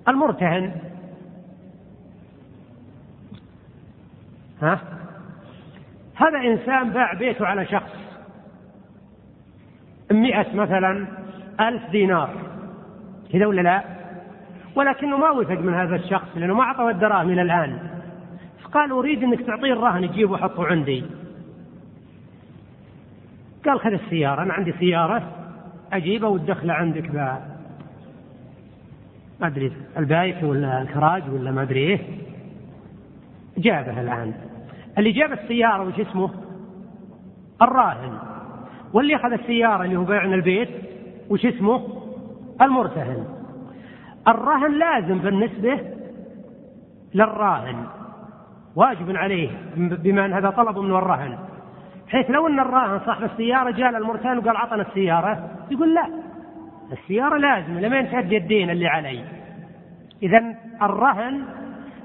المرتهن. ها؟ هذا إنسان باع بيته على شخص مئة مثلا ألف دينار. كذا ولا لا؟ ولكنه ما وثق من هذا الشخص لأنه ما أعطاه الدراهم إلى الآن. فقال أريد أنك تعطيه الرهن تجيبه وحطه عندي. قال خذ السيارة أنا عندي سيارة. أجيبه وتدخله عندك ب ما أدري البايك ولا الكراج ولا ما أدري إيه جابه الآن. اللي جاب السيارة وش اسمه؟ الراهن. واللي أخذ السيارة اللي هو بيعنا البيت وش اسمه؟ المرتهن. الرهن لازم بالنسبة للراهن. واجب عليه بما أن هذا طلب من الرهن حيث لو أن الراهن صاحب السيارة جاء للمرتهن وقال عطنا السيارة يقول لا السيارة لازم لمين تأدي الدين اللي علي إذا الرهن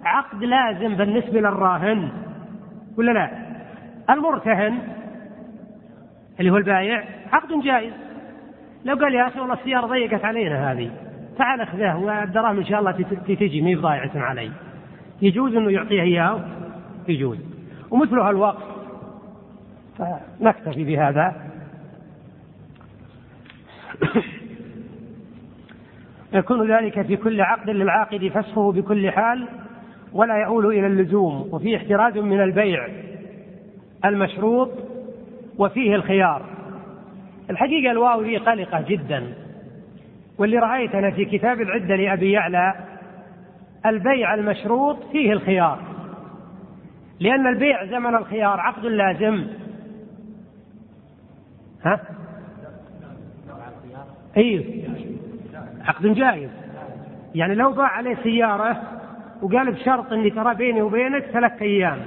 عقد لازم بالنسبة للراهن ولا لا؟ المرتهن اللي هو البايع عقد جائز. لو قال يا أخي والله السيارة ضيقت علينا هذه تعال اخذه والدراهم إن شاء الله تجي مي ضايعة علي. يجوز أنه يعطيه إياه؟ يجوز. ومثلها الوقف فنكتفي بهذا. يكون ذلك في كل عقد للعاقد فسخه بكل حال ولا يؤول إلى اللزوم وفيه احتراز من البيع المشروط وفيه الخيار. الحقيقة الواو هي قلقة جدا. واللي رأيتنا في كتاب العدة لأبي يعلى البيع المشروط فيه الخيار. لأن البيع زمن الخيار عقد لازم. ها؟ اي عقد جائز. يعني لو باع عليه سيارة وقال بشرط إني ترى بيني وبينك ثلاثة أيام.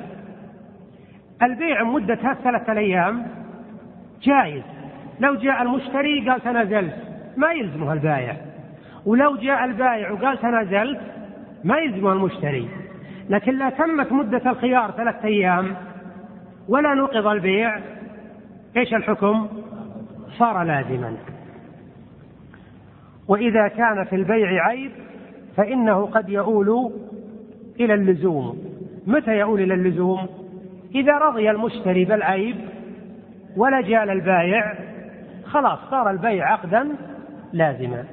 البيع مدة ثلاثة أيام. جائز. لو جاء المشتري قال تنازلت. ما يلزمه البائع ولو جاء البائع وقال تنازلت ما يلزمه المشتري. لكن لا تمت مدة الخيار ثلاثة أيام ولا نقض البيع. إيش الحكم؟ صار لازما. وإذا كان في البيع عيب فإنه قد يؤول إلى اللزوم. متى يؤول إلى اللزوم؟ إذا رضي المشتري بالعيب ولا جال البايع خلاص صار البيع عقدا لازما.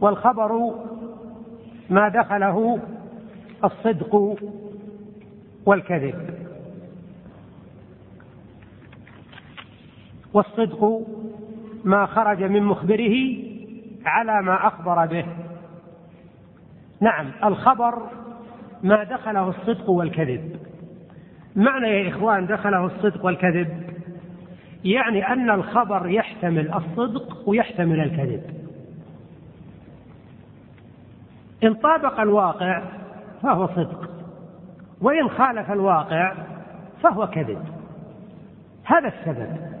والخبر ما دخله الصدق والكذب. والصدق ما خرج من مخبره على ما أخبر به. نعم الخبر ما دخله الصدق والكذب. معنى يا إخوان دخله الصدق والكذب يعني أن الخبر يحتمل الصدق ويحتمل الكذب. إن طابق الواقع فهو صدق وإن خالف الواقع فهو كذب. هذا السبب.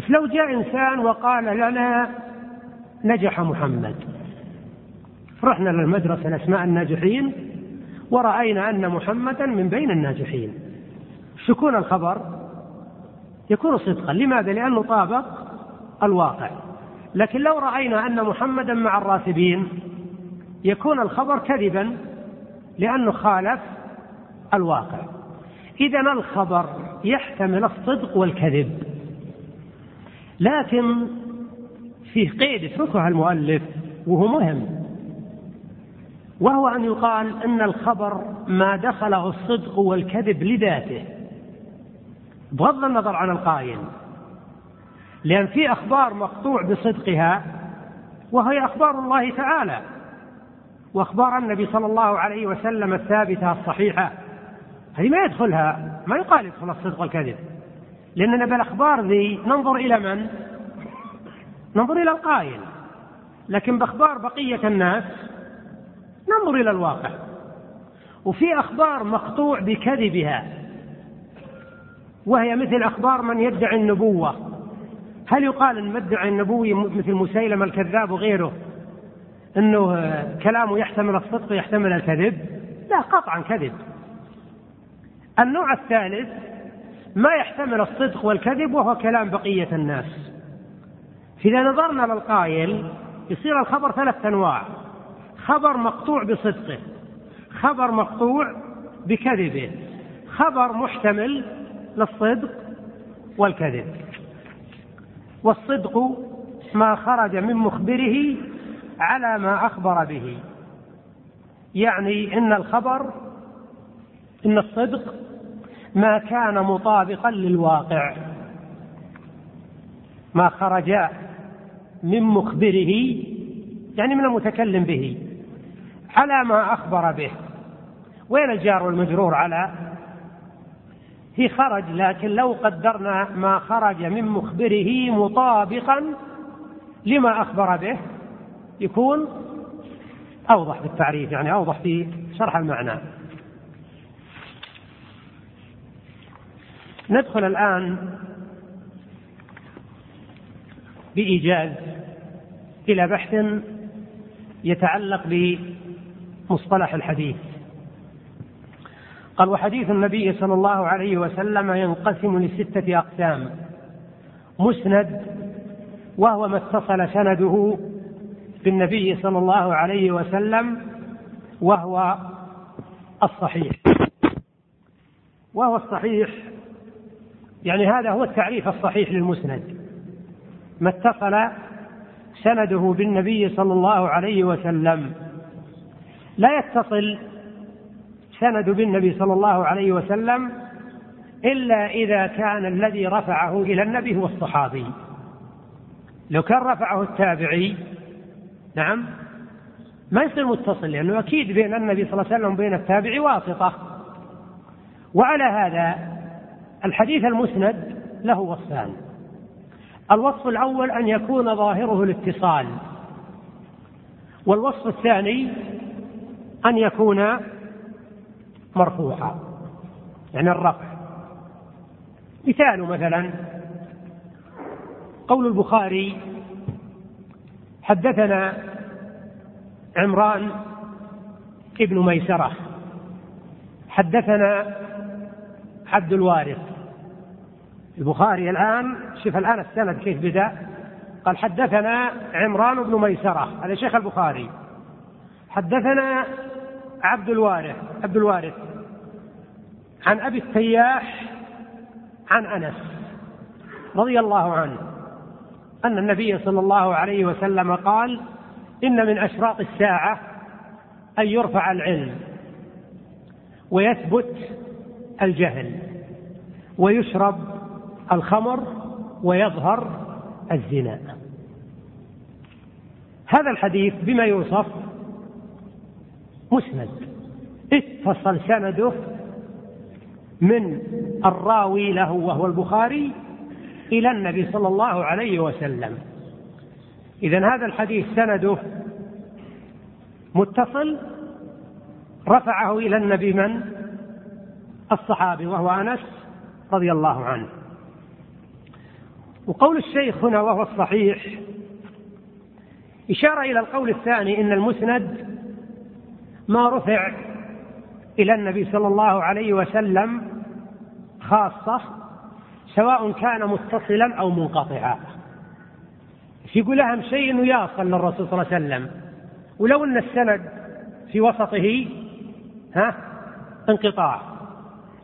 فلو جاء إنسان وقال لنا نجح محمد. رحنا للمدرسة الأسماء الناجحين ورأينا أن محمدا من بين الناجحين. يكون الخبر؟ يكون صدقا. لماذا؟ لأنه طابق الواقع. لكن لو رأينا أن محمدا مع الراتبين يكون الخبر كذبا لأنه خالف الواقع. إذا الخبر يحتمل الصدق والكذب. لكن فيه قيد اتركها المؤلف وهو مهم. وهو أن يقال أن الخبر ما دخله الصدق والكذب لذاته. بغض النظر عن القائل. لأن في أخبار مقطوع بصدقها وهي أخبار الله تعالى. وأخبار النبي صلى الله عليه وسلم الثابتة الصحيحة. هذه ما يدخلها ما يقال يدخل الصدق والكذب. لأننا بالأخبار ذي ننظر إلى من؟ ننظر إلى القائل. لكن بأخبار بقية الناس ننظر إلى الواقع. وفي أخبار مقطوع بكذبها. وهي مثل أخبار من يدعي النبوة. هل يقال أن مدعي النبوي مثل مسيلمة الكذاب وغيره؟ أنه كلامه يحتمل الصدق ويحتمل الكذب؟ لا قطعا كذب. النوع الثالث ما يحتمل الصدق والكذب وهو كلام بقية الناس. إذا نظرنا للقائل يصير الخبر ثلاث أنواع. خبر مقطوع بصدقه خبر مقطوع بكذبه خبر محتمل للصدق والكذب. والصدق ما خرج من مخبره على ما أخبر به. يعني إن الخبر إن الصدق ما كان مطابقا للواقع ما خرج من مخبره يعني من المتكلم به على ما أخبر به. وين الجار والمجرور على؟ في خرج لكن لو قدرنا ما خرج من مخبره مطابقا لما أخبر به يكون أوضح في التعريف يعني أوضح في شرح المعنى. ندخل الآن بإيجاز إلى بحث يتعلق بمصطلح الحديث. قال وحديث النبي صلى الله عليه وسلم ينقسم لستة أقسام مسند وهو ما اتصل سنده بالنبي صلى الله عليه وسلم وهو الصحيح. وهو الصحيح يعني هذا هو التعريف الصحيح للمسند. ما اتصل سنده بالنبي صلى الله عليه وسلم. لا يتصل سند بالنبي صلى الله عليه وسلم إلا إذا كان الذي رفعه إلى النبي هو الصحابي. لو كان رفعه التابعي نعم ما يصير متصل لأنه أكيد بين النبي صلى الله عليه وسلم وبين التابعي واسطة. وعلى هذا الحديث المسند له وصفان. الوصف الأول أن يكون ظاهره الاتصال والوصف الثاني أن يكون مرفوعا يعني الرفع. مثال مثلا قول البخاري حدثنا عمران ابن ميسرة حدثنا عبد الوارث. البخاري الآن شوف الآن السند كيف بدأ. قال حدثنا عمران بن ميسرة هذا شيخ البخاري. حدثنا عبد الوارث عبد الوارث. عن أبي التياح عن أنس رضي الله عنه أن النبي صلى الله عليه وسلم قال إن من أشراط الساعة أن يرفع العلم ويثبت الجهل ويشرب الخمر ويظهر الزنا. هذا الحديث بما يوصف مسند. اتصل سنده من الراوي له وهو البخاري إلى النبي صلى الله عليه وسلم. إذا هذا الحديث سنده متصل. رفعه إلى النبي من؟ الصحابي وهو أنس رضي الله عنه. وقول الشيخ هنا وهو الصحيح إشارة إلى القول الثاني إن المسند ما رفع إلى النبي صلى الله عليه وسلم خاصة سواء كان متصلا أو منقطعا. يقول أهم شيء أنه يصل للرسول صلى الله عليه وسلم؟ ولو أن السند في وسطه ها انقطاع.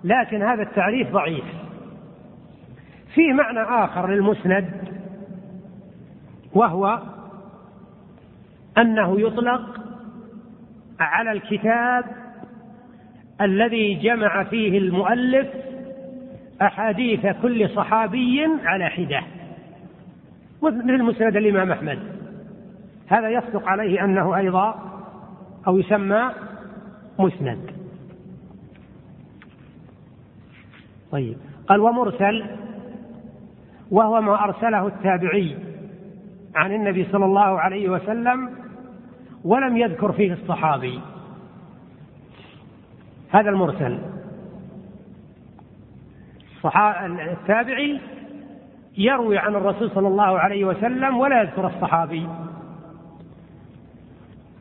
لكن هذا التعريف ضعيف. في معنى آخر للمسند وهو أنه يطلق على الكتاب الذي جمع فيه المؤلف أحاديث كل صحابي على حدة. مثل مسند الإمام أحمد. هذا يصدق عليه أنه أيضا أو يسمى مسند. طيب قال ومرسل وهو ما أرسله التابعي عن النبي صلى الله عليه وسلم ولم يذكر فيه الصحابي. هذا المرسل. التابعي يروي عن الرسول صلى الله عليه وسلم ولا يذكر الصحابي.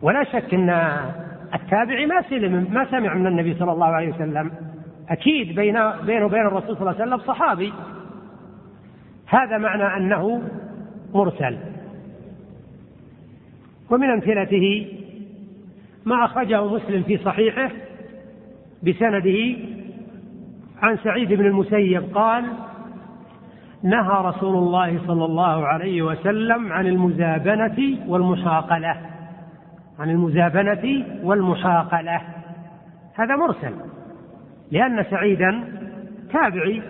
ولا شك إن التابعي ما سلم ما سمع من النبي صلى الله عليه وسلم. أكيد بين بينه وبين الرسول صلى الله عليه وسلم صحابي. هذا معنى أنه مرسل. ومن أمثلته ما أخرجه مسلم في صحيحه بسنده عن سعيد بن المسيب قال نهى رسول الله صلى الله عليه وسلم عن المزابنة والمشاقلة. عن المزابنة والمشاقلة. هذا مرسل لأن سعيدا تابعي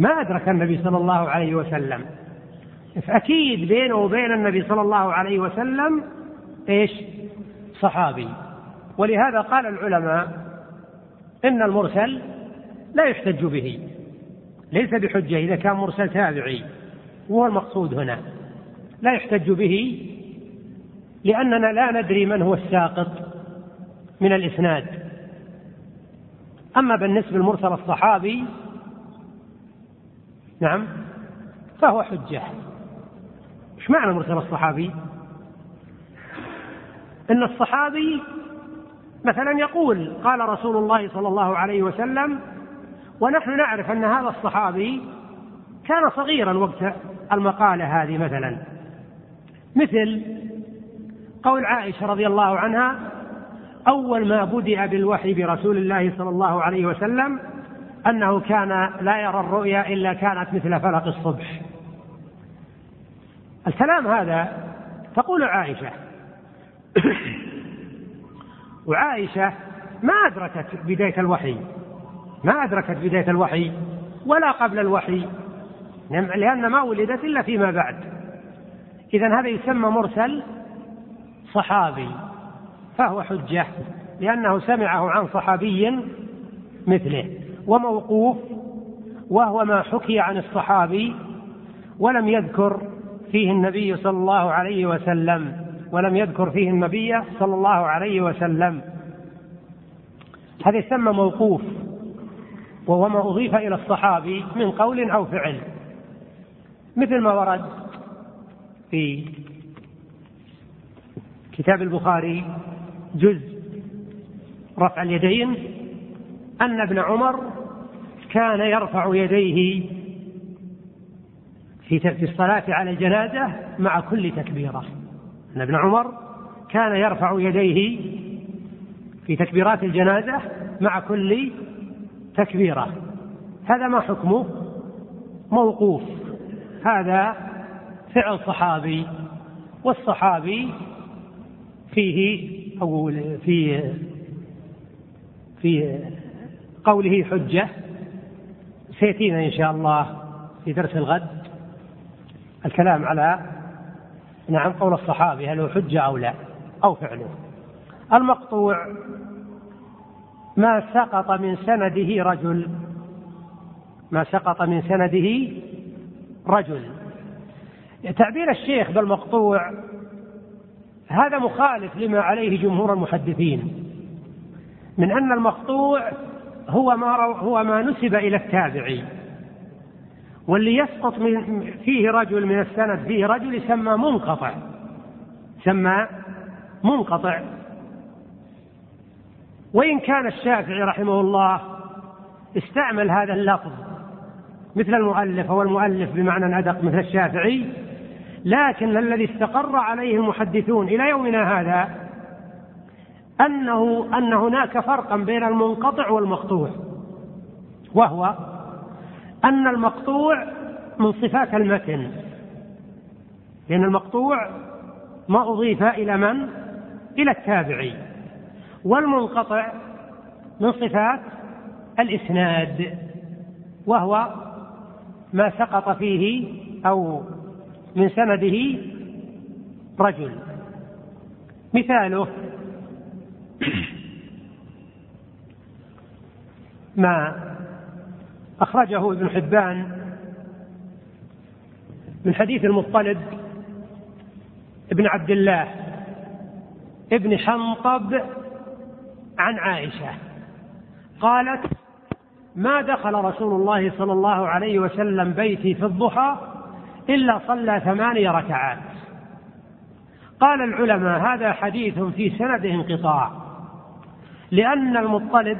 ما أدرك النبي صلى الله عليه وسلم. فأكيد بينه وبين النبي صلى الله عليه وسلم إيش؟ صحابي. ولهذا قال العلماء إن المرسل لا يحتج به ليس بحجة إذا كان مرسل تابعي وهو المقصود هنا. لا يحتج به لأننا لا ندري من هو الساقط من الإسناد. أما بالنسبة للمرسل الصحابي نعم. فهو حجة. إيش معنى مرسل الصحابي؟ إن الصحابي مثلا يقول قال رسول الله صلى الله عليه وسلم ونحن نعرف أن هذا الصحابي كان صغيرا وقت المقالة هذه مثلا. مثل قول عائشة رضي الله عنها أول ما بدأ بالوحي برسول الله صلى الله عليه وسلم أنه كان لا يرى الرؤيا إلا كانت مثل فلق الصبح. الكلام هذا تقول عائشة. وعائشة ما أدركت بداية الوحي. ما أدركت بداية الوحي ولا قبل الوحي. لأن ما ولدت إلا فيما بعد. إذا هذا يسمى مرسل صحابي. فهو حجة. لأنه سمعه عن صحابي مثله. وموقوف وهو ما حكي عن الصحابي ولم يذكر فيه النبي صلى الله عليه وسلم ولم يذكر فيه النبي صلى الله عليه وسلم. هذا يسمى موقوف وهو ما أضيف إلى الصحابي من قول أو فعل. مثل ما ورد في كتاب البخاري جزء رفع اليدين أن ابن عمر كان يرفع يديه في الصلاة على الجنازة مع كل تكبيرة. أن ابن عمر كان يرفع يديه في تكبيرات الجنازة مع كل تكبيرة. هذا ما حكمه؟ موقوف. هذا فعل صحابي والصحابي فيه أو في في قوله حجة. سيأتينا إن شاء الله في درس الغد الكلام على نعم قول الصحابي هل هو حجة أو لا أو فعله. المقطوع ما سقط من سنده رجل. ما سقط من سنده رجل. تعبير الشيخ بالمقطوع هذا مخالف لما عليه جمهور المحدثين من أن المقطوع هو ما هو ما نسب إلى التابعي. واللي يسقط من فيه رجل من السند فيه رجل يسمى منقطع. يسمى منقطع. وإن كان الشافعي رحمه الله استعمل هذا اللفظ مثل المؤلف أو المؤلف بمعنى أدق مثل الشافعي لكن الذي استقر عليه المحدثون إلى يومنا هذا أنه أن هناك فرقا بين المنقطع والمقطوع وهو أن المقطوع من صفات المتن لأن المقطوع ما أضيف إلى من؟ إلى التابعي والمنقطع من صفات الإسناد وهو ما سقط فيه أو من سنده رجل مثاله ما أخرجه ابن حبان من حديث المطلب ابن عبد الله ابن حنطب عن عائشة قالت ما دخل رسول الله صلى الله عليه وسلم بيتي في الضحى إلا صلى ثماني ركعات. قال العلماء هذا حديث في سنده انقطاع. لأن المطلب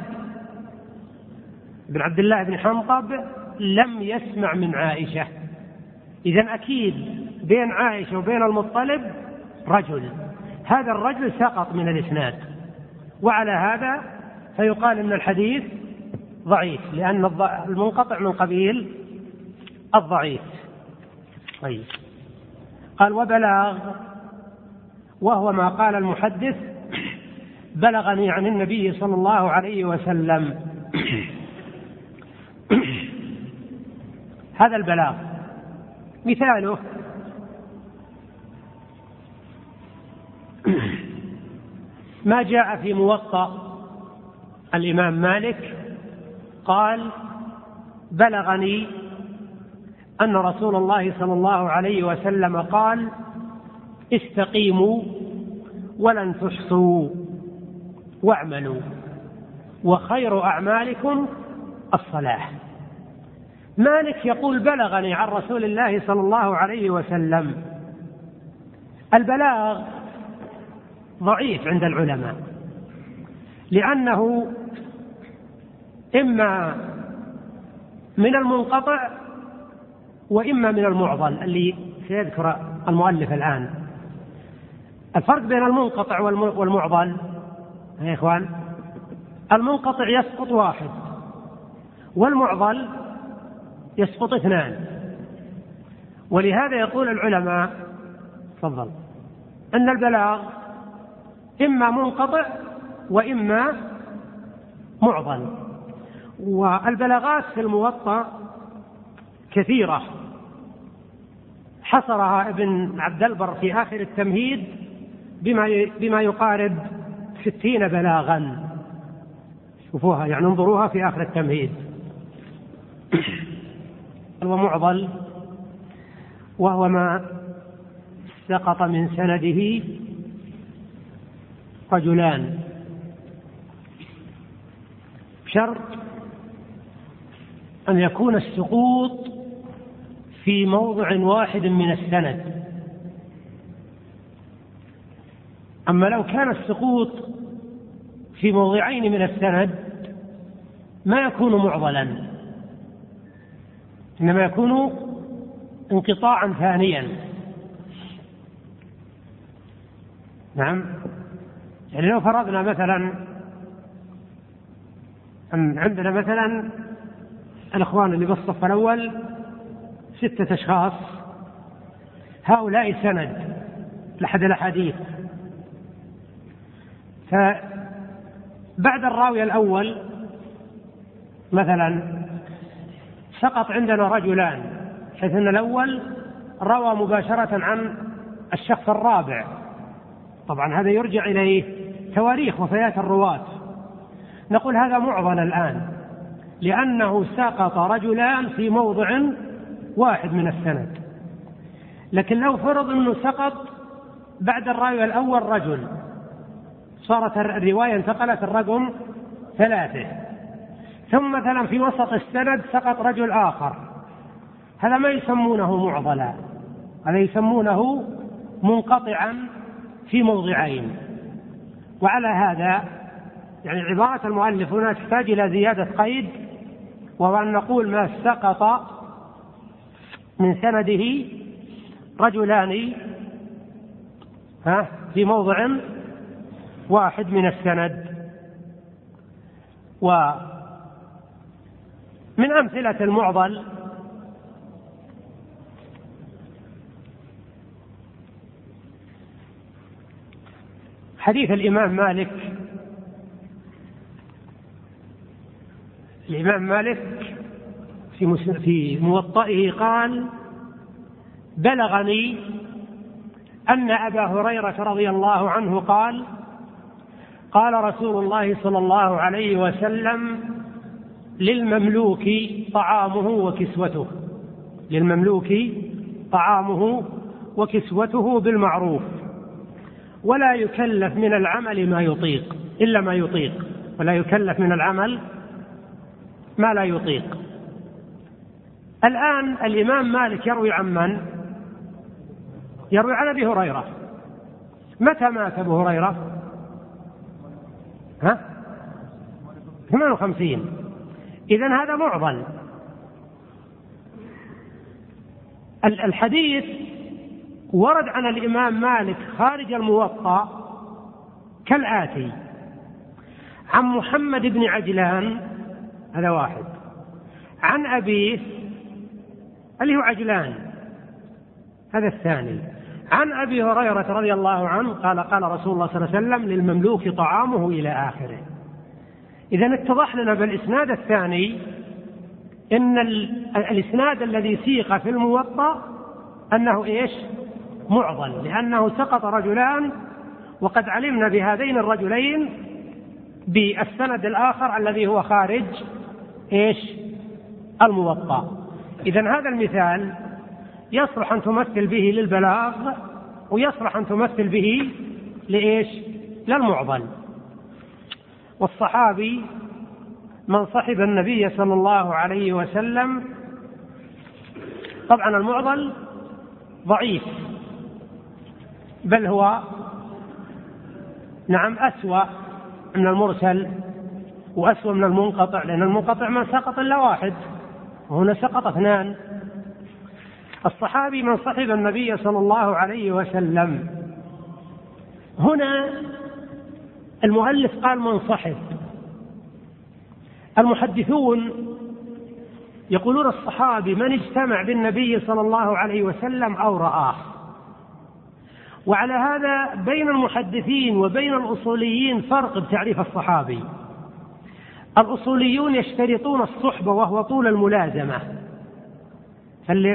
بن عبد الله بن حنطب لم يسمع من عائشة. إذا أكيد بين عائشة وبين المطلب رجل. هذا الرجل سقط من الإسناد. وعلى هذا فيقال أن الحديث ضعيف لأن المنقطع من قبيل الضعيف. طيب. قال وبلاغ. وهو ما قال المحدث بلغني عن النبي صلى الله عليه وسلم. هذا البلاغ. مثاله. ما جاء في موطأ الإمام مالك قال بلغني أن رسول الله صلى الله عليه وسلم قال استقيموا ولن تحصوا. واعملوا. وخير أعمالكم الصلاة. مالك يقول بلغني عن رسول الله صلى الله عليه وسلم البلاغ ضعيف عند العلماء لأنه إما من المنقطع وإما من المعضل اللي سيذكر المؤلف الآن. الفرق بين المنقطع والمعضل يا إخوان المنقطع يسقط واحد والمعضل يسقط اثنان. ولهذا يقول العلماء تفضل أن البلاغ إما منقطع وإما معضل. والبلاغات في الموطأ كثيرة. حصرها ابن عبد البر في آخر التمهيد بما بما يقارب ستين بلاغا. شوفوها يعني انظروها في آخر التمهيد. ومعضل وهو ما سقط من سنده رجلان. شرط أن يكون السقوط في موضع واحد من السند. أما لو كان السقوط في موضعين من السند ما يكون معضلا إنما يكون انقطاعا ثانيا. نعم. يعني لو فرضنا مثلا أن عندنا مثلا الإخوان اللي بالصف الأول ستة أشخاص هؤلاء سند لأحد الأحاديث. فبعد الراوي الأول مثلا سقط عندنا رجلان حيث أن الأول روى مباشرة عن الشخص الرابع. طبعا هذا يرجع إليه تواريخ وفيات الرواة. نقول هذا معضل الآن لأنه سقط رجلان في موضع واحد من السند. لكن لو فرض أنه سقط بعد الراوي الأول رجل صارت الرواية انتقلت الرقم ثلاثة. ثم مثلا في وسط السند سقط رجل آخر. هذا ما يسمونه معضلا. هذا يسمونه منقطعا في موضعين. وعلى هذا يعني عبارة المؤلف هنا تحتاج إلى زيادة قيد وهو أن نقول ما سقط من سنده رجلان ها في موضع واحد من السند. ومن أمثلة المعضل. حديث الإمام مالك. الإمام مالك في في موطئه قال بلغني أن أبا هريرة رضي الله عنه قال قال رسول الله صلى الله عليه وسلم للمملوك طعامه وكسوته. للمملوك طعامه وكسوته بالمعروف. ولا يكلف من العمل ما يطيق إلا ما يطيق. ولا يكلف من العمل ما لا يطيق. الآن الإمام مالك يروي عن من؟ يروي عن أبي هريرة. متى مات أبو هريرة؟ ها؟ 58 إذا هذا معضل. الحديث ورد عن الإمام مالك خارج الموطأ كالآتي. عن محمد بن عجلان هذا واحد. عن أبيه اللي هو عجلان هذا الثاني. عن أبي هريرة رضي الله عنه قال قال رسول الله صلى الله عليه وسلم للمملوك طعامه إلى آخره. إذا اتضح لنا بالإسناد الثاني إن الإسناد الذي سيق في الموطأ أنه إيش؟ معضل لأنه سقط رجلان وقد علمنا بهذين الرجلين بالسند الآخر الذي هو خارج إيش؟ الموطأ. إذا هذا المثال يصلح أن تمثل به للبلاغ ويصلح أن تمثل به لإيش؟ للمعضل. والصحابي من صحب النبي صلى الله عليه وسلم طبعا المعضل ضعيف بل هو نعم أسوأ من المرسل وأسوأ من المنقطع لأن المنقطع ما سقط إلا واحد وهنا سقط اثنان. الصحابي من صحب النبي صلى الله عليه وسلم. هنا المؤلف قال من صحب. المحدثون يقولون الصحابي من اجتمع بالنبي صلى الله عليه وسلم أو رآه. وعلى هذا بين المحدثين وبين الأصوليين فرق بتعريف الصحابي. الأصوليون يشترطون الصحبه وهو طول الملازمة.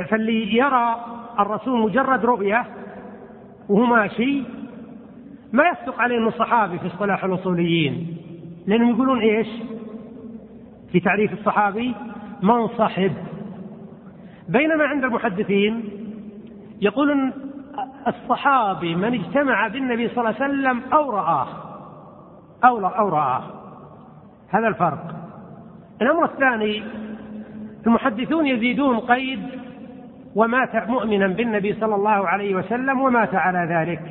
فاللي, يرى الرسول مجرد رؤية وهو ماشي ما يصدق عليه إنه صحابي في اصطلاح الأصوليين. لأنهم يقولون إيش؟ في تعريف الصحابي من صحب. بينما عند المحدثين يقولون الصحابي من اجتمع بالنبي صلى الله عليه وسلم أو رآه. أو أو رآه. هذا الفرق. الأمر الثاني المحدثون يزيدون قيد ومات مؤمنا بالنبي صلى الله عليه وسلم ومات على ذلك.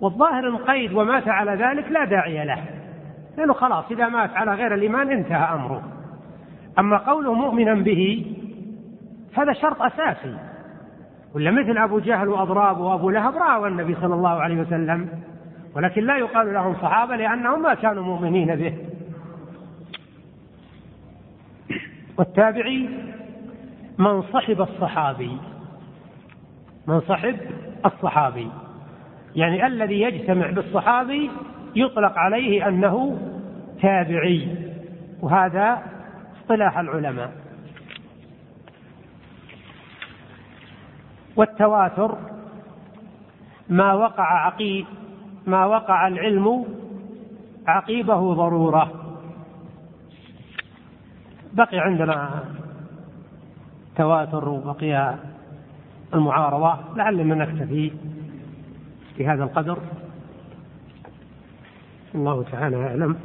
والظاهر القيد ومات على ذلك لا داعي له. لأنه خلاص إذا مات على غير الإيمان انتهى أمره. أما قوله مؤمنا به هذا شرط أساسي. ولا مثل أبو جهل وأضراب وأبو لهب رأوا النبي صلى الله عليه وسلم. ولكن لا يقال لهم صحابة لأنهم ما كانوا مؤمنين به. والتابعي من صحب الصحابي. من صحب الصحابي. يعني الذي يجتمع بالصحابي يطلق عليه أنه تابعي. وهذا اصطلاح العلماء. والتواتر ما وقع عقيب ما وقع العلم عقيبه ضرورة. بقي عندنا تواتر وبقي المعارضة لعلنا نكتفي بهذا القدر. الله تعالى أعلم.